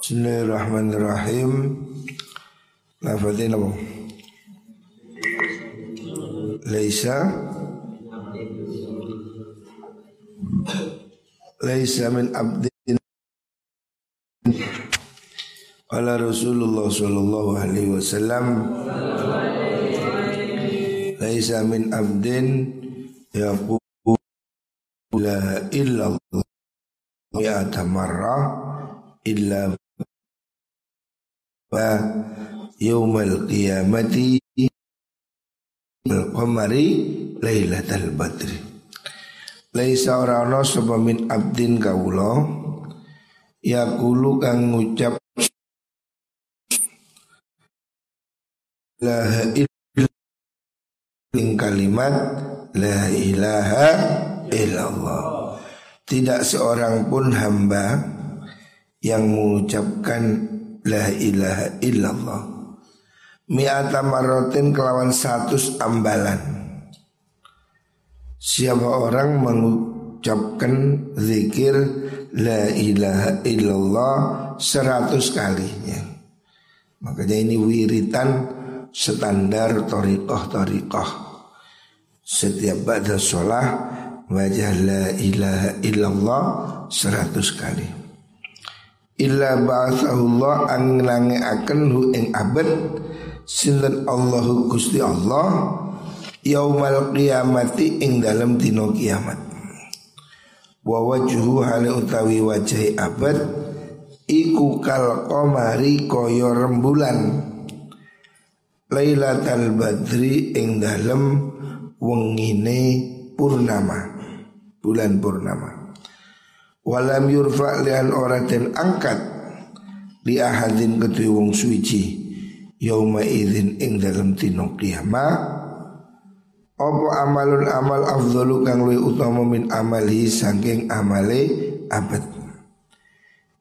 Bismillahirrahmanirrahim. Lafadzin apa? Laisa Laisa min abdin Ala Rasulullah sallallahu alaihi wasallam Laisa min abdin yaqulu la illallah mi'ata marrah illa wa yaumal qiyamati al-qamari lailatul badri. Laisa ora ana sapa min abdin kawula yaqulu kang ngucap la ilaha kalimat la ilaha illallah. Tidak seorang pun hamba yang mengucapkan La ilaha illallah. Mi'ata marotin kelawan satu ambalan. Siapa orang mengucapkan zikir La ilaha illallah seratus kalinya? Makanya ini wiritan standar torikoh-torikoh Setiap baca sholah Wajah la ilaha illallah seratus kali illa ba'athahullah anglange akan hu ing abad. Sinten Allahu Gusti Allah yaumal qiyamati ing dalam dino kiamat. Wa wajhu hale utawi wajah abad iku kal qamari kaya rembulan. Lailatul Badri ing dalem wengine purnama bulan purnama Walam yurfa lian ora den angkat. Di ahadin ketui wong suici Yauma idin ing dalam tino kiamat. Apa amalun amal afdalu kang luwih utama min amali saking amale abad?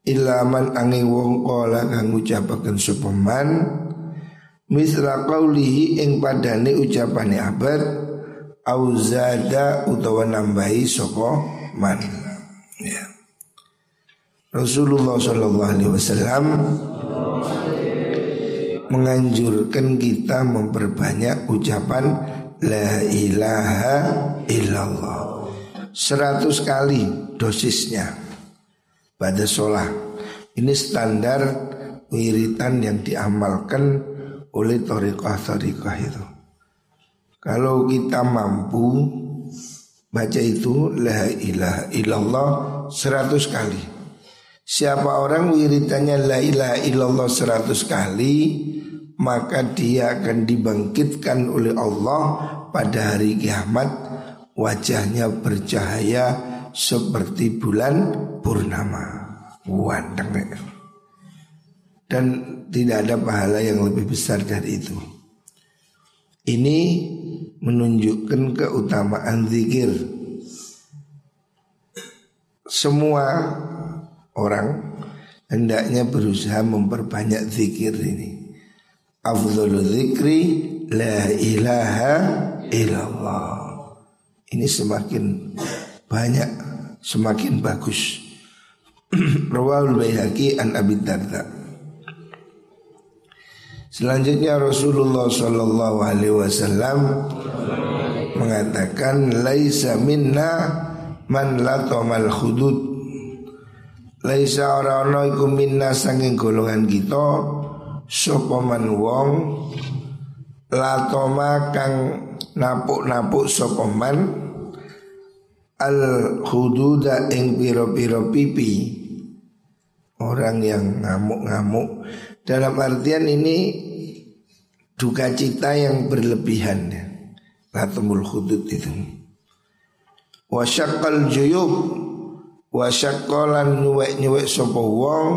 Ilaman angin wong kola kang ucapaken sopeman Misra qawlihi ing padane ucapane abad Auzada utawa nambahi sopo man. Rasulullah Shallallahu Alaihi Wasallam menganjurkan kita memperbanyak ucapan La ilaha illallah. Seratus kali dosisnya Pada sholat. Ini standar wiritan yang diamalkan oleh torikoh-torikoh itu. Kalau kita mampu baca itu La ilaha illallah seratus kali Siapa orang wiritannya la ilaha illallah seratus kali Maka dia akan dibangkitkan oleh Allah pada hari kiamat. Wajahnya bercahaya seperti bulan purnama. Dan tidak ada pahala yang lebih besar dari itu. Ini menunjukkan keutamaan zikir. Semua orang hendaknya berusaha memperbanyak zikir ini. Afdhalul zikri la ilaha illallah. Ini semakin banyak, semakin bagus. Rawahul Baihaqi an Abi Darda. Selanjutnya Rasulullah Shallallahu Alaihi Wasallam mengatakan laisa minna man latomal khudud Laisa ora ana iku minna sanging golongan kita sapa man wong latoma kang napuk-napuk sapa man al hududa ing piro-piro pipi. Orang yang ngamuk-ngamuk. Dalam artian ini duka cita yang berlebihan. Latumul hudud itu. Wasyakal juyub wa syaqalan nyuwek-nyuwek sapa wong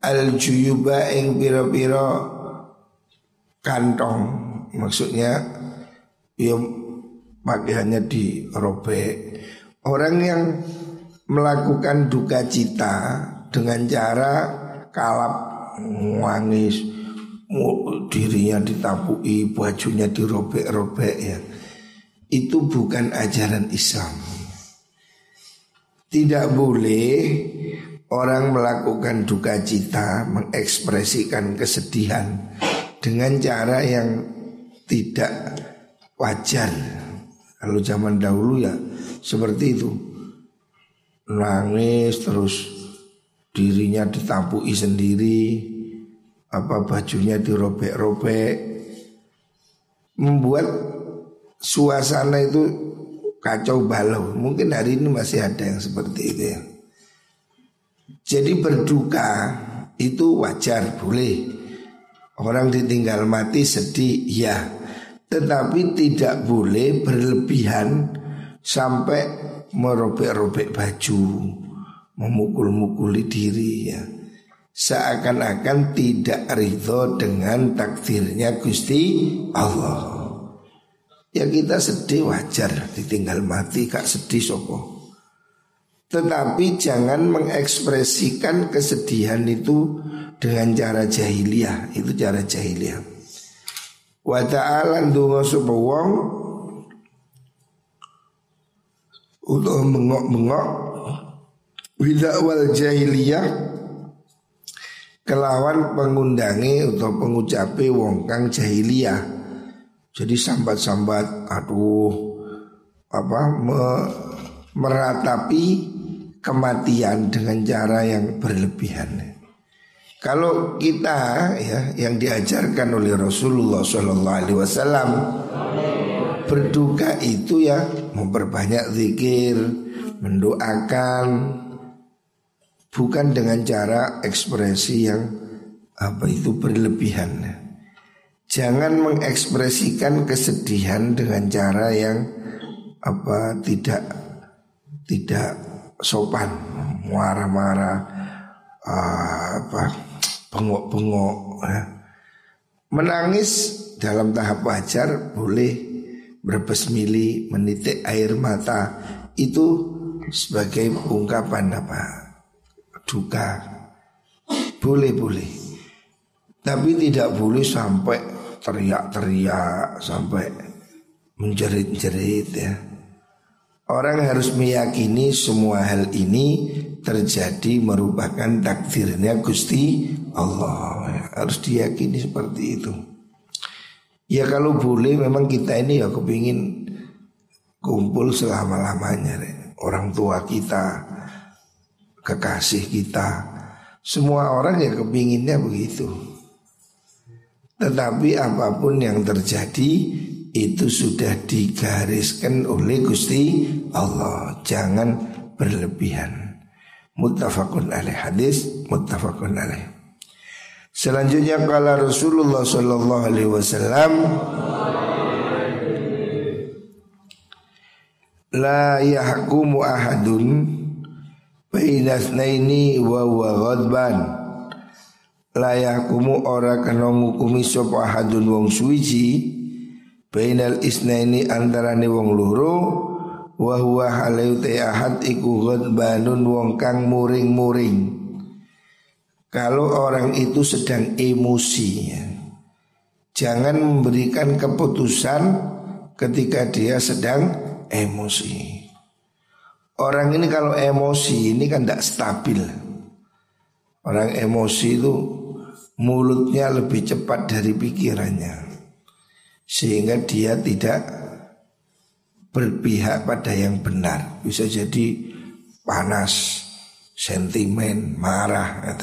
al juyuba ing pira-pira kantong. Maksudnya ya pakaiannya dirobek. Orang yang melakukan duka cita dengan cara kalap wangis dirinya ditapui bajunya dirobek-robek ya. Itu bukan ajaran Islam tidak boleh orang melakukan duka cita, mengekspresikan kesedihan dengan cara yang tidak wajar. Kalau zaman dahulu ya seperti itu. Nangis terus dirinya ditampui sendiri, apa bajunya dirobek-robek, membuat suasana itu kacau balau. Mungkin hari ini masih ada yang seperti itu ya. Jadi berduka itu wajar, boleh. Orang ditinggal mati sedih, ya. Tetapi tidak boleh berlebihan sampai merobek-robek baju, memukul-mukuli diri ya. Seakan-akan tidak ridho dengan takdirnya Gusti Allah. Ya kita sedih wajar ditinggal mati kak sedih sopo. Tetapi jangan mengekspresikan kesedihan itu dengan cara jahiliyah. Itu cara jahiliyah. Wa ta'ala ndunga sapa wong utawa bengok-bengok wal jahiliyah kelawan pengundangi atau pengucape wong kang jahiliyah. Jadi sambat-sambat aduh apa me, meratapi kematian dengan cara yang berlebihan. Kalau kita ya yang diajarkan oleh Rasulullah Shallallahu Alaihi Wasallam berduka itu ya memperbanyak zikir, mendoakan, bukan dengan cara ekspresi yang apa itu berlebihan. Jangan mengekspresikan kesedihan dengan cara yang apa tidak tidak sopan, marah-marah, uh, apa bengok-bengok. Ya. Menangis dalam tahap wajar boleh berbesmili, menitik air mata itu sebagai ungkapan apa duka boleh boleh tapi tidak boleh sampai teriak-teriak sampai menjerit-jerit ya Orang harus meyakini semua hal ini terjadi merupakan takdirnya Gusti Allah. Harus diyakini seperti itu. Ya kalau boleh memang kita ini ya kepingin kumpul selama-lamanya. Orang tua kita, kekasih kita. Semua orang ya kepinginnya begitu. Tetapi apa pun yang terjadi itu sudah digariskan oleh Gusti Allah. Jangan berlebihan. Muttafaqun alaih hadis muttafaqun alaih. Selanjutnya kala Rasulullah sallallahu alaihi wasallam La yahkumu ahadun Baina ini wa wa ghadban La yahkumu ora kena ngukumi sapa ahadun wong suwiji Bainal isnaini antarane wong loro wa huwa halau ahad iku ghadbanun wong kang muring-muring. Kalau orang itu sedang emosi. Jangan memberikan keputusan ketika dia sedang emosi. Orang ini kalau emosi ini kan tidak stabil. Orang emosi itu mulutnya lebih cepat dari pikirannya sehingga dia tidak berpihak pada yang benar. Bisa jadi panas, sentimen, marah.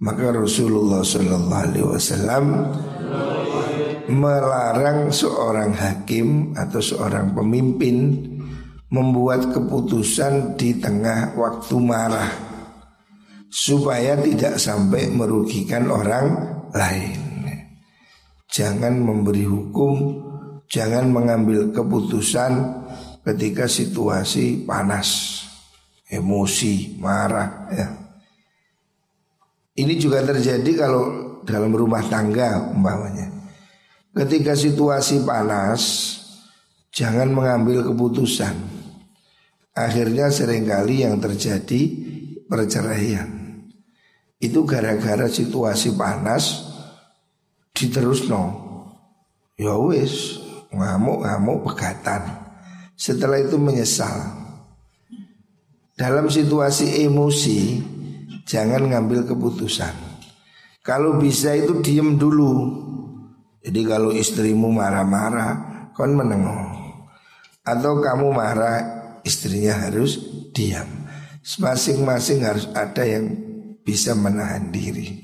Maka Rasulullah Wasallam melarang seorang hakim atau seorang pemimpin membuat keputusan di tengah waktu marah supaya tidak sampai merugikan orang lain. Jangan memberi hukum, jangan mengambil keputusan ketika situasi panas, emosi, marah ya. Ini juga terjadi kalau dalam rumah tangga umpamanya. Ketika situasi panas, jangan mengambil keputusan. Akhirnya sering kali yang terjadi perceraian. Itu gara-gara situasi panas diterus no ya wis ngamuk-ngamuk pegatan setelah itu menyesal dalam situasi emosi jangan ngambil keputusan. Kalau bisa itu diem dulu. Jadi kalau istrimu marah-marah, kon menengok. Atau kamu marah, istrinya harus diam. Masing-masing harus ada yang bisa menahan diri.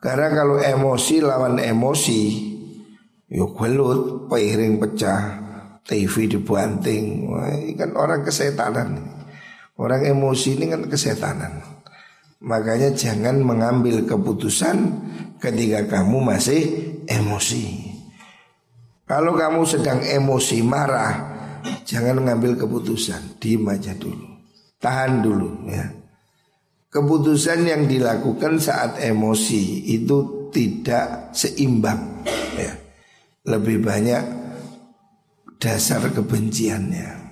Karena kalau emosi lawan emosi, yuk gelut, piring pecah, TV dibanting, Wah, ini kan orang kesetanan. Orang emosi ini kan kesetanan. Makanya jangan mengambil keputusan ketika kamu masih emosi. Kalau kamu sedang emosi marah, jangan mengambil keputusan, diem aja dulu. Tahan dulu ya. Keputusan yang dilakukan saat emosi itu tidak seimbang ya. Lebih banyak dasar kebenciannya.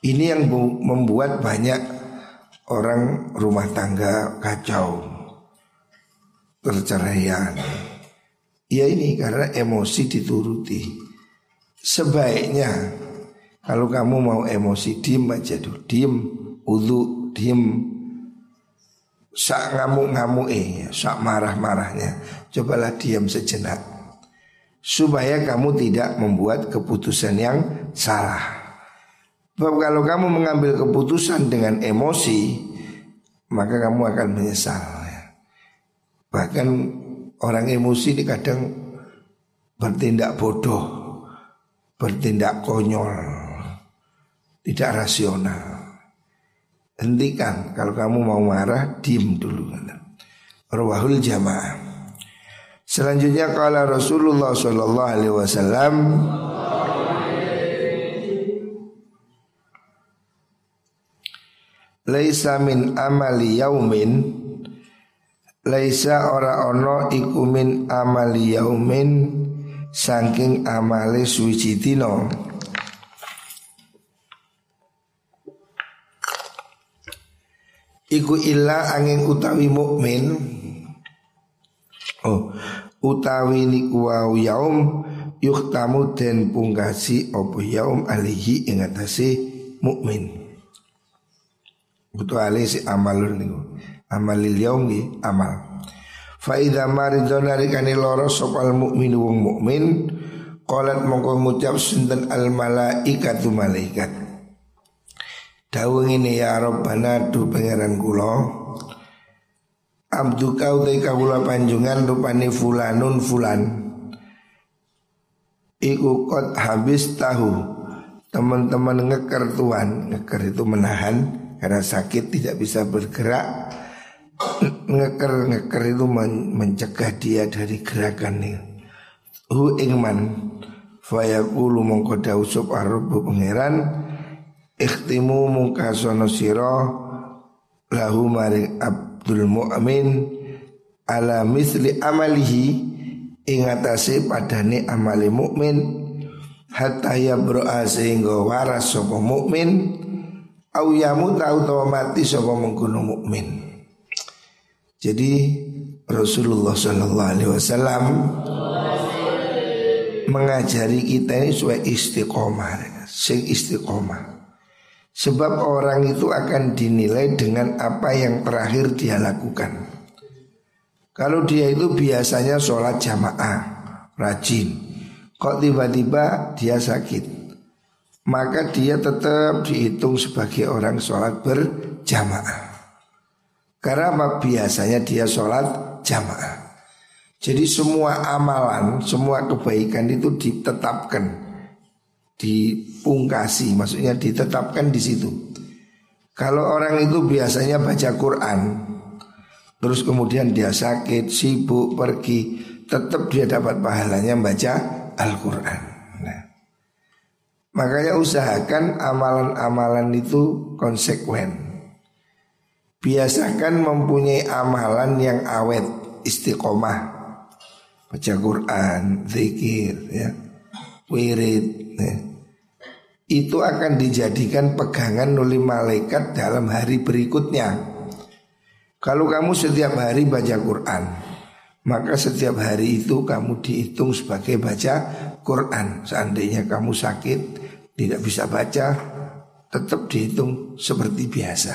Ini yang membuat banyak orang rumah tangga kacau, perceraian. Ya ini karena emosi dituruti. Sebaiknya kalau kamu mau emosi diem aja dulu, diem, udhu, diem. Sak ngamuk-ngamuk eh, sak marah-marahnya. Cobalah diam sejenak supaya kamu tidak membuat keputusan yang salah. Sebab kalau kamu mengambil keputusan dengan emosi, maka kamu akan menyesal. Ya. Bahkan orang emosi ini kadang bertindak bodoh, bertindak konyol, tidak rasional. Hentikan kalau kamu mau marah, diem dulu. Rawahul jamaah. Selanjutnya kala Rasulullah Shallallahu Alaihi Wasallam Laisa min amali yaumin Laisa ora ono iku min amali yaumin Saking amale suci dino Iku illa angin utawi mukmin Oh, utawi niku wau yaum yuktamu den pungkasi opo yaum alihi ing atase mukmin. Butuh alih si amalun niku. Amalil yaum nggih amal. Fa idza maridun narikani loro sopal mukmin wong mukmin qalat mongko ngucap sinten al malaikatu malaikat. Dawuh ngene ya Rabbana du pangeran kula Abdu kau te kawula panjungan rupane fulanun fulan. Iku kot habis tahu Teman-teman ngeker tuan. Ngeker itu menahan Karena sakit tidak bisa bergerak. Ngeker ngeker itu men mencegah dia dari gerakan ini. Hu ingman Fayaqulu mongko dausub arrubu pangeran Ikhtimu muka sono siro Lahu maring ab Abdul Mu'min ala misli amalihi ingatasi padane amali mukmin hatta yabro'a sehingga waras sapa mukmin au yamut tau mati sapa mengkono mukmin. Jadi Rasulullah Shallallahu Alaihi Wasallam mengajari kita ini supaya istiqomah, sing istiqomah. Sebab orang itu akan dinilai dengan apa yang terakhir dia lakukan. Kalau dia itu biasanya sholat jamaah Rajin. Kok tiba-tiba dia sakit? Maka dia tetap dihitung sebagai orang sholat berjamaah. Karena apa? Biasanya dia sholat jamaah. Jadi semua amalan, semua kebaikan itu ditetapkan dipungkasi, maksudnya ditetapkan di situ. Kalau orang itu biasanya baca Quran, terus kemudian dia sakit, sibuk, pergi, tetap dia dapat pahalanya baca Al-Quran. Nah, makanya usahakan amalan-amalan itu konsekuen. Biasakan mempunyai amalan yang awet, istiqomah, baca Quran, zikir, ya, wirid, ya itu akan dijadikan pegangan oleh malaikat dalam hari berikutnya. Kalau kamu setiap hari baca Quran, maka setiap hari itu kamu dihitung sebagai baca Quran. Seandainya kamu sakit, tidak bisa baca, tetap dihitung seperti biasa.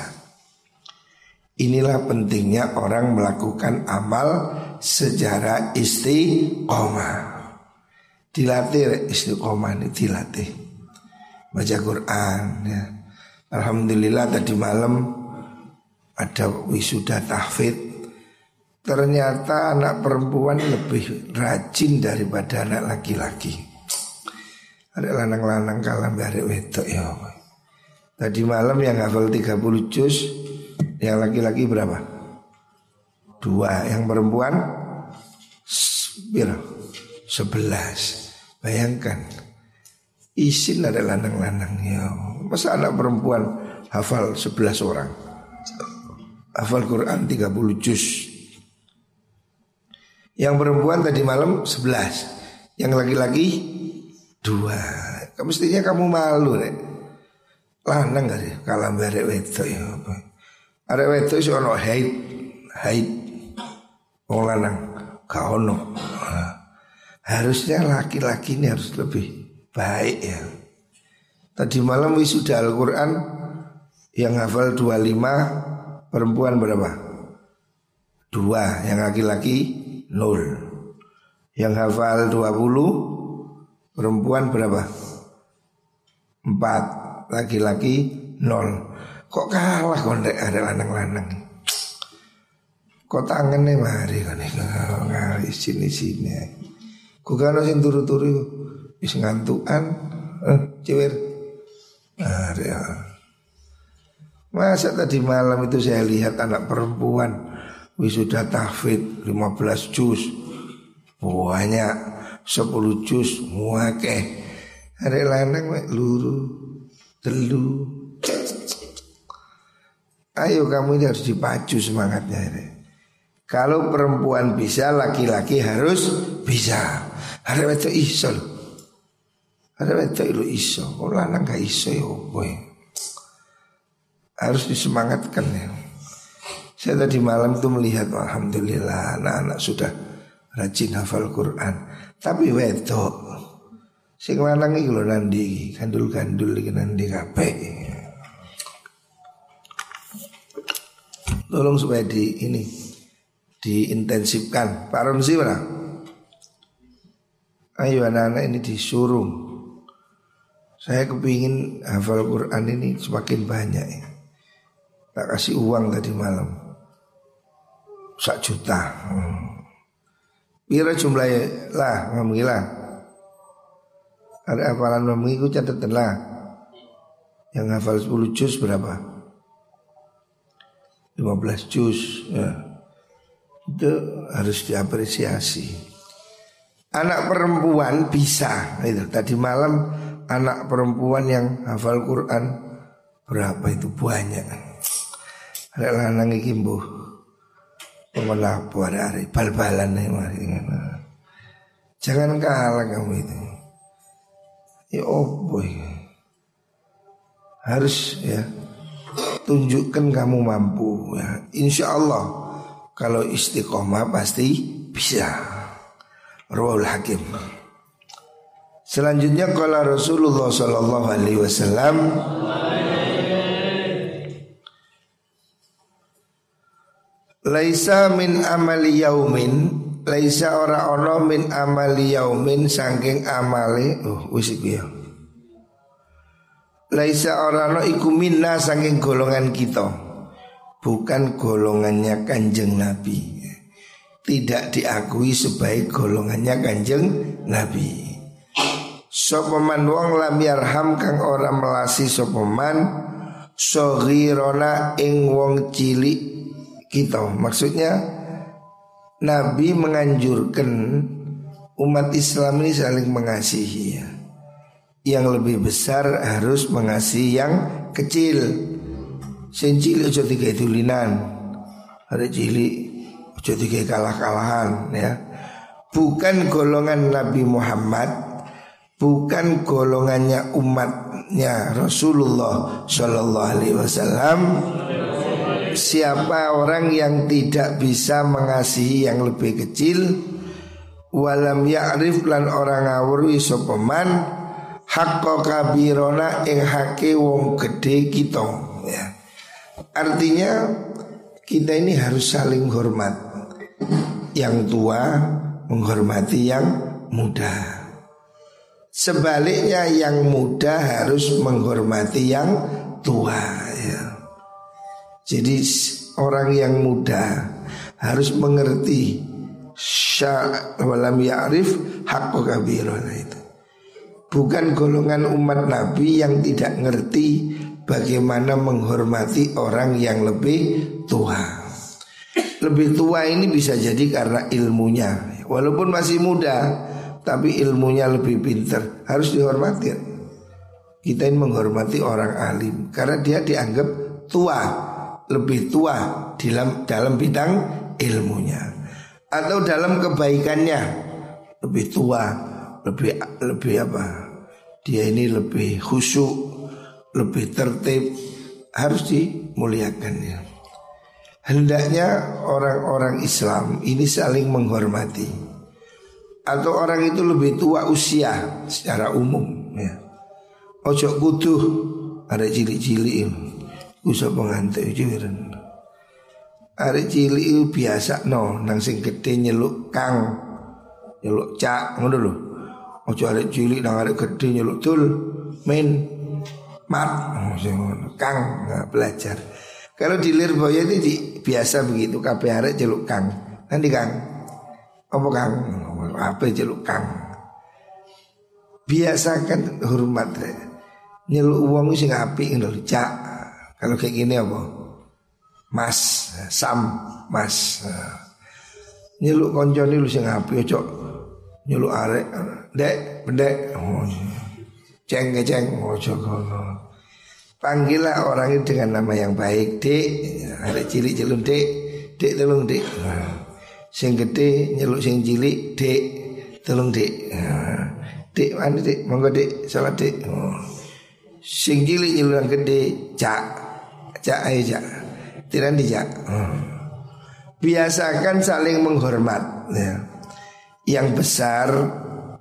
Inilah pentingnya orang melakukan amal secara istiqomah. Dilatih istiqomah ini dilatih. Baca Quran ya. Alhamdulillah tadi malam ada wisuda tahfidz Ternyata anak perempuan lebih rajin daripada anak laki-laki. Ada lanang-lanang kalam dari wedok ya. Tadi malam yang hafal 30 juz, yang laki-laki berapa? Dua, yang perempuan sebelas. Bayangkan, isin ada lanang-lanang ya. Masa anak perempuan hafal sebelas orang? Hafal Quran 30 juz. Yang perempuan tadi malam sebelas, Yang laki-laki dua. Mestinya kamu malu nek. Lanang gak sih kalau barek wedok ya apa. Ada wedok ono haid, haid. Wong lanang gak ono. Harusnya laki-laki ini harus lebih baik ya. Tadi malam wisuda Al-Quran yang hafal 25 perempuan berapa? Dua, yang laki-laki nol. Yang hafal 20 perempuan berapa? Empat laki-laki nol. Kok kalah kondek ada lanang-lanang? Kok tangan nih mari kan ngali sini sini. Kok kan sing turu-turu wis ngantukan. Eh, cewek. Ada. Masa tadi malam itu saya lihat anak perempuan wisuda tahfid 15 juz. Banyak 10 juz muake ada lanang luru telu. Ayo kamu ini harus dipacu semangatnya ini kalau perempuan bisa laki-laki harus bisa. Ada itu iso ada itu itu iso oh lanang gak iso ya boy harus disemangatkan ya saya tadi malam itu melihat Alhamdulillah anak-anak sudah rajin hafal Quran Tapi wedok Sing lanang iki lho nandi gandul-gandul iki nandi kabeh. Tolong supaya di ini diintensifkan. Pak Romsi mana? Ayo anak-anak ini disuruh. Saya kepingin hafal Quran ini semakin banyak ya. Tak kasih uang tadi malam sak juta. Hmm. Jumlahnya lah ngomongin Ada hafalan ngomongin ku catatan lah. Yang hafal 10 juz berapa? 15 juz ya. Itu harus diapresiasi. Anak perempuan bisa itu tadi malam anak perempuan yang hafal Quran berapa itu banyak. Ada lanang iki mbuh Melapu ada hari bal-balan mari. Jangan kalah kamu itu. Ya oh boy. Harus ya tunjukkan kamu mampu ya. Insya Allah kalau istiqomah pasti bisa. Rawal Hakim. Selanjutnya kalau Rasulullah Sallallahu Alaihi Wasallam Laisa min amali yaumin. Laisa ora ono min amali yaumin Sangking amali Oh wis ya. Laisa ora ono iku minna Sangking golongan kita. Bukan golongannya kanjeng Nabi. Tidak diakui sebagai golongannya kanjeng Nabi Sopeman wong lam yarham kang ora melasi sopeman Sohirona ing wong cilik kita. Maksudnya Nabi menganjurkan umat Islam ini saling mengasihi ya. Yang lebih besar harus mengasihi yang kecil. Sing cilik aja tiga linan. Ada cilik aja tiga kalah-kalahan ya. Bukan golongan Nabi Muhammad, bukan golongannya umatnya Rasulullah Shallallahu Alaihi Wasallam siapa orang yang tidak bisa mengasihi yang lebih kecil walam ya'rif lan orang ngawur isopeman hakko kabirona ing hake wong gede kita ya. Artinya kita ini harus saling hormat. Yang tua menghormati yang muda. Sebaliknya yang muda harus menghormati yang tua ya. Jadi orang yang muda harus mengerti walam ya'rif haqqo kabirona itu. Bukan golongan umat Nabi yang tidak ngerti bagaimana menghormati orang yang lebih tua. Lebih tua ini bisa jadi karena ilmunya. Walaupun masih muda, tapi ilmunya lebih pintar, harus dihormati. Kita ini menghormati orang alim. Karena dia dianggap tua, lebih tua dalam dalam bidang ilmunya. Atau dalam kebaikannya. Lebih tua, lebih lebih apa? Dia ini lebih khusyuk, lebih tertib, harus dimuliakan ya. Hendaknya orang-orang Islam ini saling menghormati Atau orang itu lebih tua usia secara umum ya. Ojo kuduh ada cili-cili Usah pengantai jiran Ada cili biasa no Nang sing gede nyeluk kang Nyeluk cak ngono lho Ojo ada cili nang ada gede nyeluk tul Main mat Kang nggak belajar kalau di Lirboyo itu di, biasa begitu kabeh arek Kang. Nanti Kang. Apa Kang? Apa Kang? Biasakan hormat. Nyeluk uang sing apik ngono Cak. Kalau kayak gini apa? Mas, Sam, Mas. Nyeluk koncone lu sing apik ojo nyeluk arek. Dek, pendek. Oh, ceng ceng ojo kono. Panggillah orang itu dengan nama yang baik Dek Ada cilik celung dek Dek tolong dek Sing gede nyeluk sing cilik Dek tolong dek Dek mana dek Monggo dek salat dek Sing cilik nyeluk yang gede Cak Cak ayo cak Tidak di cak Biasakan saling menghormat ya. Yang besar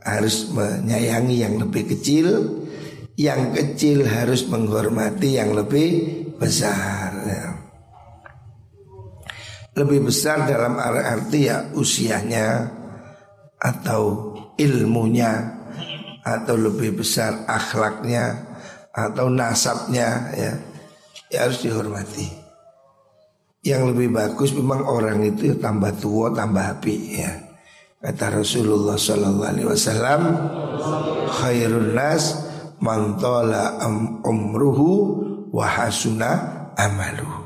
harus menyayangi yang lebih kecil yang kecil harus menghormati yang lebih besar ya. Lebih besar dalam arti ya usianya Atau ilmunya Atau lebih besar akhlaknya Atau nasabnya ya, ya harus dihormati. Yang lebih bagus memang orang itu tambah tua tambah api ya. Kata Rasulullah Sallallahu Alaihi Wasallam Khairun nas mantola umruhu wahasuna amalu.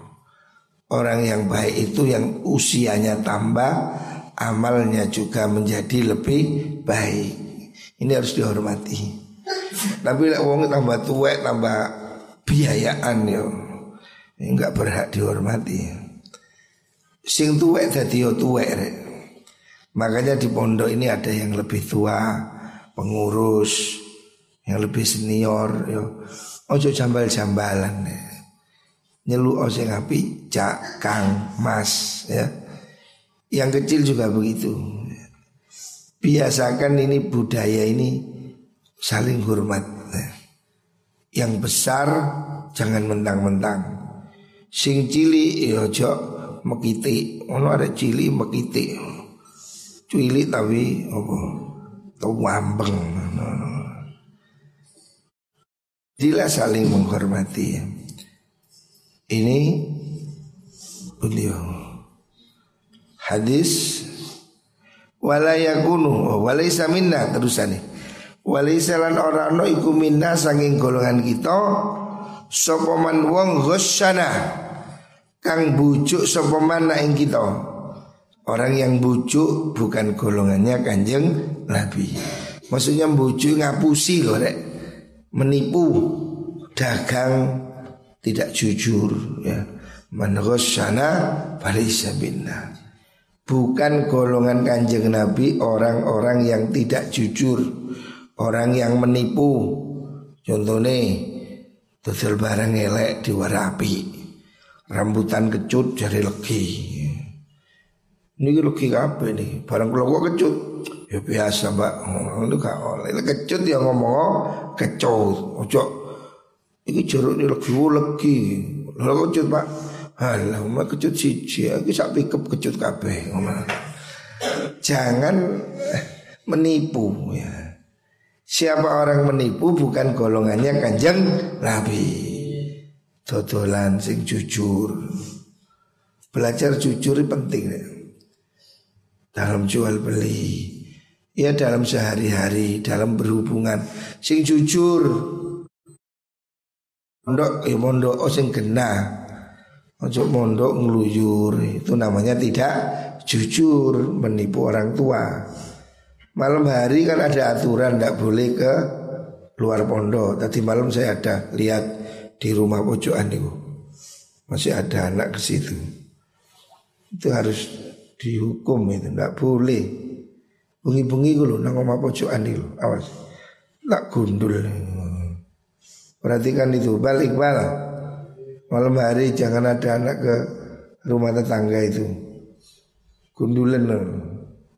Orang yang baik itu yang usianya tambah, amalnya juga menjadi lebih baik. Ini harus dihormati. Tapi lek wong tambah tua, tambah biayaan yo. Enggak berhak dihormati. Sing tuwek dadi yo tuwek. Makanya di pondok ini ada yang lebih tua, pengurus, yang lebih senior yo ojo jambal-jambalan ya. Nyelu ojo ngapi cak kang mas ya. Yang kecil juga begitu. Biasakan ini budaya ini saling hormat ya. yang besar jangan mentang-mentang. Sing cili yo ojo mekiti ono ada cili mekiti cili tapi apa? Tau wambeng. Jila saling menghormati Ini beliau. Hadis Walayakunu Walaysa minna terusan Walaysa lan orang no iku minna Sanging golongan kita Sopoman wong ghosyana Kang bujuk sopoman na ing kita. Orang yang bujuk bukan golongannya kanjeng Nabi. Maksudnya bujuk ngapusi loh rek. Menipu dagang tidak jujur ya. Sana falaysa binna bukan golongan kanjeng Nabi orang-orang yang tidak jujur orang yang menipu. Contohnya tutul barang elek di warapi rambutan kecut jari legi. Ini legi apa nih barang kalau kecut? Ya biasa mbak. Itu gak oleh. Kecut ya ngomong kecut. Ojo Ini jeruk ini lagi lagi Lalu kecut pak Halah, mau kecut siji, aku sak pikep kecut kabeh. Jangan eh, menipu ya. Siapa orang menipu bukan golongannya kanjeng Nabi. Dodolan sing jujur. Belajar jujur penting ya. Dalam jual beli. Ya dalam sehari-hari, dalam berhubungan. Sing jujur. Mondok ya mondok oh sing genah Ojo mondok ngeluyur itu namanya tidak jujur menipu orang tua. Malam hari kan ada aturan tidak boleh ke luar pondok. Tadi malam saya ada lihat di rumah pojokan itu masih ada anak ke situ. Itu harus dihukum itu tidak boleh. Bungi-bungi gue nang rumah pojokan itu awas. Tak gundul. Perhatikan itu balik balik. Malam hari jangan ada anak ke rumah tetangga itu. Gundulan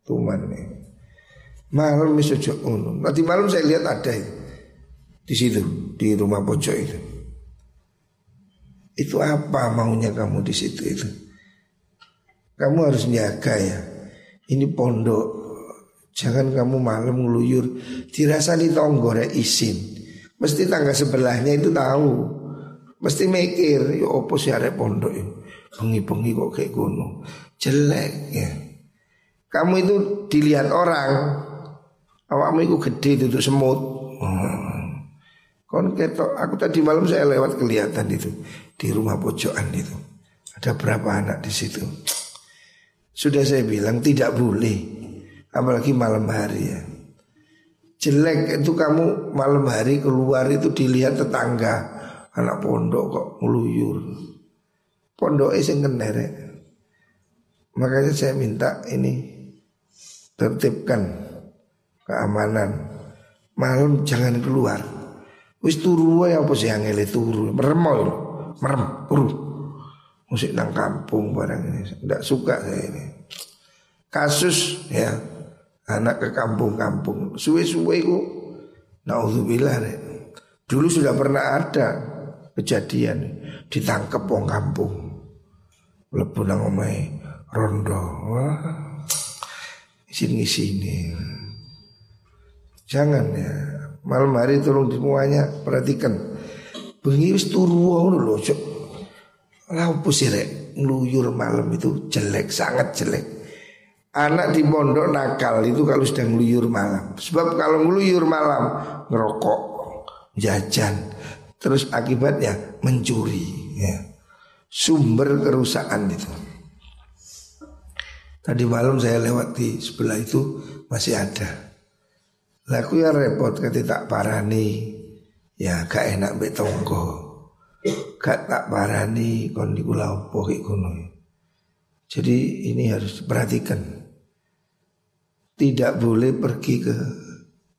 tuman nih. Malam misalnya ngono. Nanti malam saya lihat ada itu. Di situ, di rumah pojok itu. Itu apa maunya kamu di situ itu? Kamu harus jaga ya. Ini pondok. Jangan kamu malam ngeluyur. Dirasa di tonggore isin. Mesti tangga sebelahnya itu tahu. Mesti mikir, ya opo sih arek pondok. Bengi-bengi kok kayak gunung. Jelek ya. Kamu itu dilihat orang. Awakmu itu gede itu semut. Hmm. Ketok, aku tadi malam saya lewat kelihatan itu di rumah pojokan itu. Ada berapa anak di situ. Sudah saya bilang tidak boleh. Apalagi malam hari ya. Jelek itu kamu malam hari keluar itu dilihat tetangga anak pondok kok ngeluyur. Pondok sing kenere. Makanya saya minta ini tertibkan keamanan. Malam jangan keluar. Wis turu ya apa sih angele turu. Merem. Merem, turu. Musik nang kampung barang ini. Tidak suka saya ini. Kasus ya anak ke kampung-kampung. Suwe-suwe ku naudzubillah Dulu sudah pernah ada kejadian ditangkap wong kampung. Lebu nang omahe rondo. Wah. Sini sini. Jangan ya. Malam hari tolong semuanya perhatikan. Bengi wis turu ngono lho, Cuk. Lah opo sih rek? Ngluyur malam itu jelek, sangat jelek. Anak di pondok nakal itu kalau sedang ngeluyur malam. Sebab kalau ngeluyur malam ngerokok, jajan, Terus akibatnya mencuri ya. Sumber kerusakan itu. Tadi malam saya lewat di sebelah itu masih ada. Laku ya repot ketika tak parani. Ya gak enak betongko Gak tak parani kondi kula gunung Jadi ini harus diperhatikan Tidak boleh pergi ke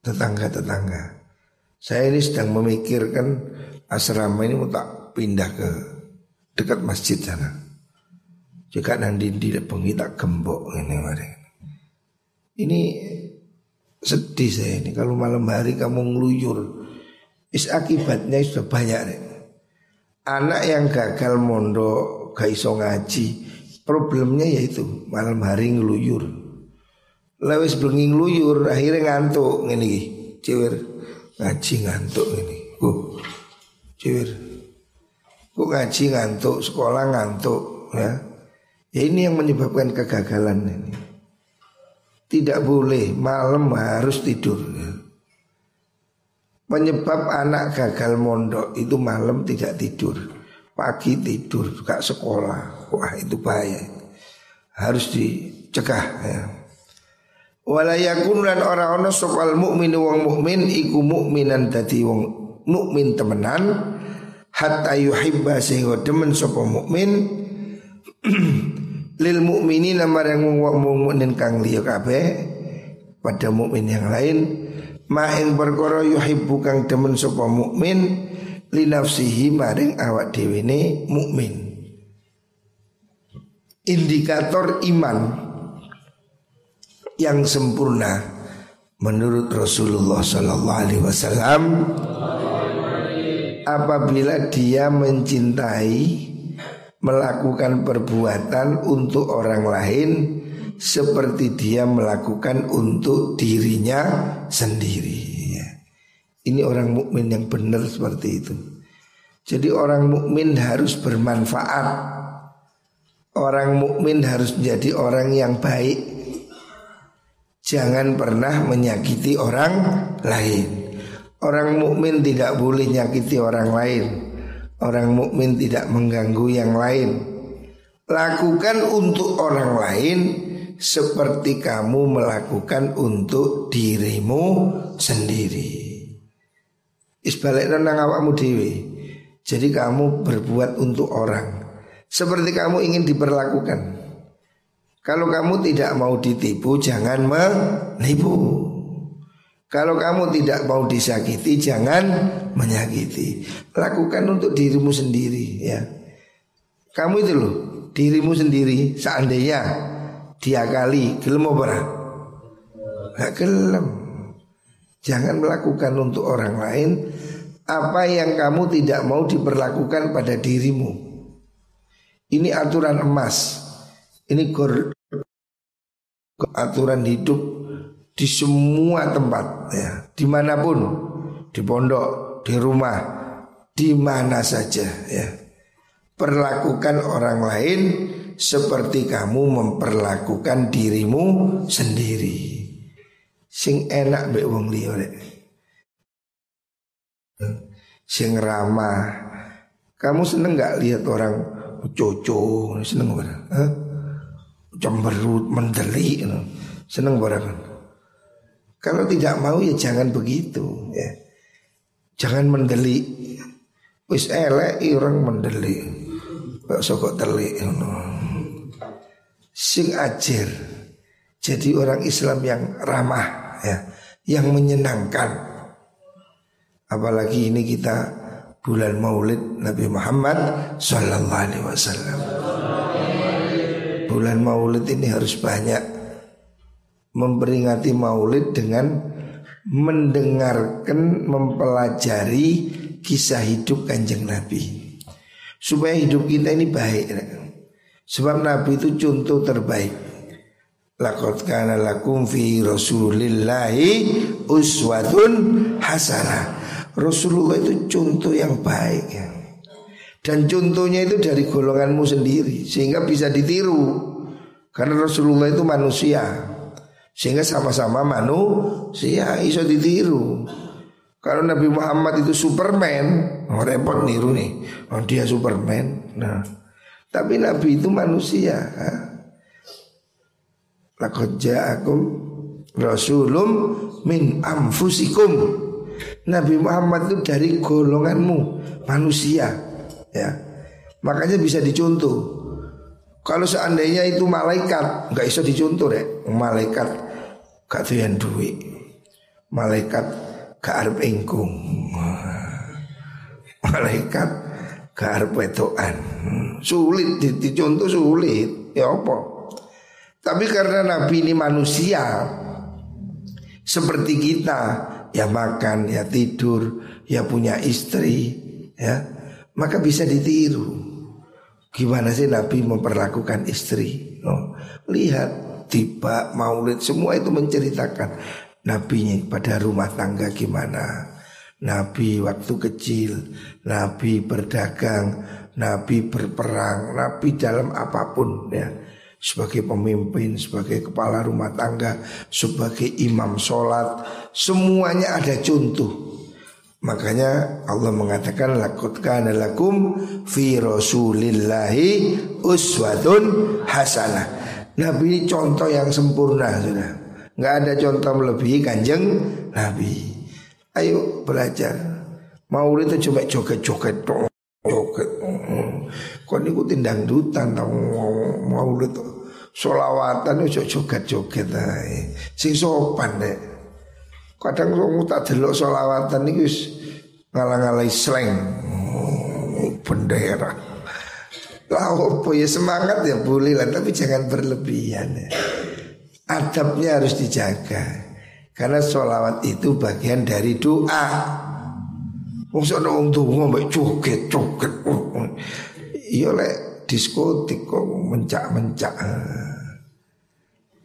tetangga-tetangga Saya ini sedang memikirkan asrama ini mau tak pindah ke dekat masjid sana. Jika nanti di bengi tak gembok ini mari. Ini sedih saya ini kalau malam hari kamu ngeluyur. Is akibatnya sudah banyak nih. Anak yang gagal mondok gak iso ngaji Problemnya yaitu malam hari ngeluyur Lewis bengi ngeluyur akhirnya ngantuk ini Cewir ngaji ngantuk ini uh, Ciwir. Kok ngaji ngantuk, sekolah ngantuk ya. Ya ini yang menyebabkan kegagalan ini. Tidak boleh malam harus tidur ya. Penyebab anak gagal mondok itu malam tidak tidur Pagi tidur, gak sekolah Wah itu bahaya Harus dicegah ya Walayakun lan ora ana sopal mukmin wong mukmin iku mukminan dadi wong mukmin temenan hatta yuhibba sehingga demen sapa mukmin. Lil mukminina marang wong mukmin kang liya kabeh pada mukmin yang lain. Ma ing perkara yuhibbu kang demen sapa mukmin li nafsihi maring awak dhewe ne mukmin. Indikator iman yang sempurna menurut Rasulullah sallallahu alaihi wasallam apabila dia mencintai melakukan perbuatan untuk orang lain seperti dia melakukan untuk dirinya sendiri. Ini orang mukmin yang benar seperti itu. Jadi orang mukmin harus bermanfaat. Orang mukmin harus menjadi orang yang baik. Jangan pernah menyakiti orang lain. Orang mukmin tidak boleh menyakiti orang lain. Orang mukmin tidak mengganggu yang lain. Lakukan untuk orang lain seperti kamu melakukan untuk dirimu sendiri. Isbalikna nang awakmu dewi. Jadi kamu berbuat untuk orang seperti kamu ingin diperlakukan. Kalau kamu tidak mau ditipu jangan menipu. Kalau kamu tidak mau disakiti jangan menyakiti. Lakukan untuk dirimu sendiri ya. Kamu itu loh, dirimu sendiri seandainya dia kali gelem apa Gak gelem. Jangan melakukan untuk orang lain apa yang kamu tidak mau diperlakukan pada dirimu. Ini aturan emas. Ini gor aturan hidup di semua tempat ya, di mana pun, di pondok, di rumah, di mana saja ya. Perlakukan orang lain seperti kamu memperlakukan dirimu sendiri. Sing enak mbek wong liya Sing ramah. Kamu seneng nggak lihat orang coco, seneng nggak? Cemberut, mendelik, seneng barang. Kalau tidak mau ya jangan begitu ya. Jangan mendelik. Wis elek orang mendelik. Kok sokok telik Sing ajar. Jadi orang Islam yang ramah ya, yang menyenangkan. Apalagi ini kita bulan Maulid Nabi Muhammad sallallahu alaihi wasallam. Bulan Maulid ini harus banyak memperingati maulid dengan mendengarkan, mempelajari kisah hidup kanjeng Nabi. Supaya hidup kita ini baik. Sebab Nabi itu contoh terbaik. Laqad kana lakum fi Rasulillahi uswatun hasanah. Rasulullah itu contoh yang baik ya. Dan contohnya itu dari golonganmu sendiri sehingga bisa ditiru. Karena Rasulullah itu manusia. Sehingga sama-sama manusia iso ditiru. Kalau Nabi Muhammad itu Superman, oh repot niru nih. Oh dia Superman. Nah, tapi Nabi itu manusia. Laqad ja'akum rasulum min amfusikum. Nabi Muhammad itu dari golonganmu manusia, ya. Makanya bisa dicontoh. Kalau seandainya itu malaikat, nggak bisa dicontoh deh. Malaikat gak doyan duit. Malaikat gak arep engkung. Malaikat gak arep. Sulit dicontoh sulit. Ya apa? Tapi karena Nabi ini manusia seperti kita, ya makan, ya tidur, ya punya istri, ya maka bisa ditiru. Gimana sih Nabi memperlakukan istri? Oh, lihat tiba maulid semua itu menceritakan Nabinya pada rumah tangga gimana. Nabi waktu kecil, Nabi berdagang, Nabi berperang, Nabi dalam apa pun ya. Sebagai pemimpin, sebagai kepala rumah tangga, sebagai imam sholat, semuanya ada contoh Makanya Allah mengatakan lakut kana lakum fi rasulillahi uswatun hasanah. Nabi ini contoh yang sempurna sudah. Nggak ada contoh melebihi kanjeng Nabi. Ayo belajar. Maulid itu cuma joget-joget dong. Joget. Kau niku tindang dutan tau maulid solawatan itu joget-joget Sing sopan deh. Kadang wong tak delok selawatan niku wis ngalang-alai slang. Bendera. Lah opo ya semangat ya boleh lah tapi jangan berlebihan ya. Adabnya harus dijaga. Karena sholawat itu bagian dari doa. Wong sono wong donga mbek joget-joget. Iya lek diskotik kok mencak-mencak.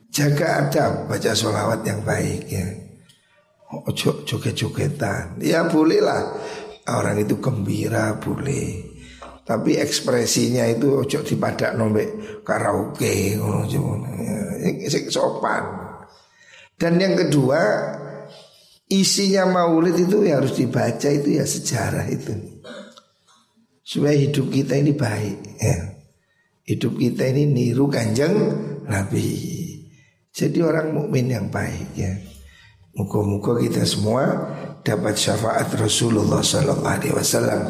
Jaga adab, baca sholawat yang baik ya. Ojo joget-jogetan. Ya boleh lah. Orang itu gembira boleh. Tapi ekspresinya itu ojo dipadak nombek karaoke ngono ya, sopan. Dan yang kedua isinya maulid itu ya harus dibaca itu ya sejarah itu. Supaya hidup kita ini baik ya. Hidup kita ini niru kanjeng Nabi. Jadi orang mukmin yang baik ya. Muka-muka kita semua dapat syafaat Rasulullah Sallallahu Alaihi Wasallam.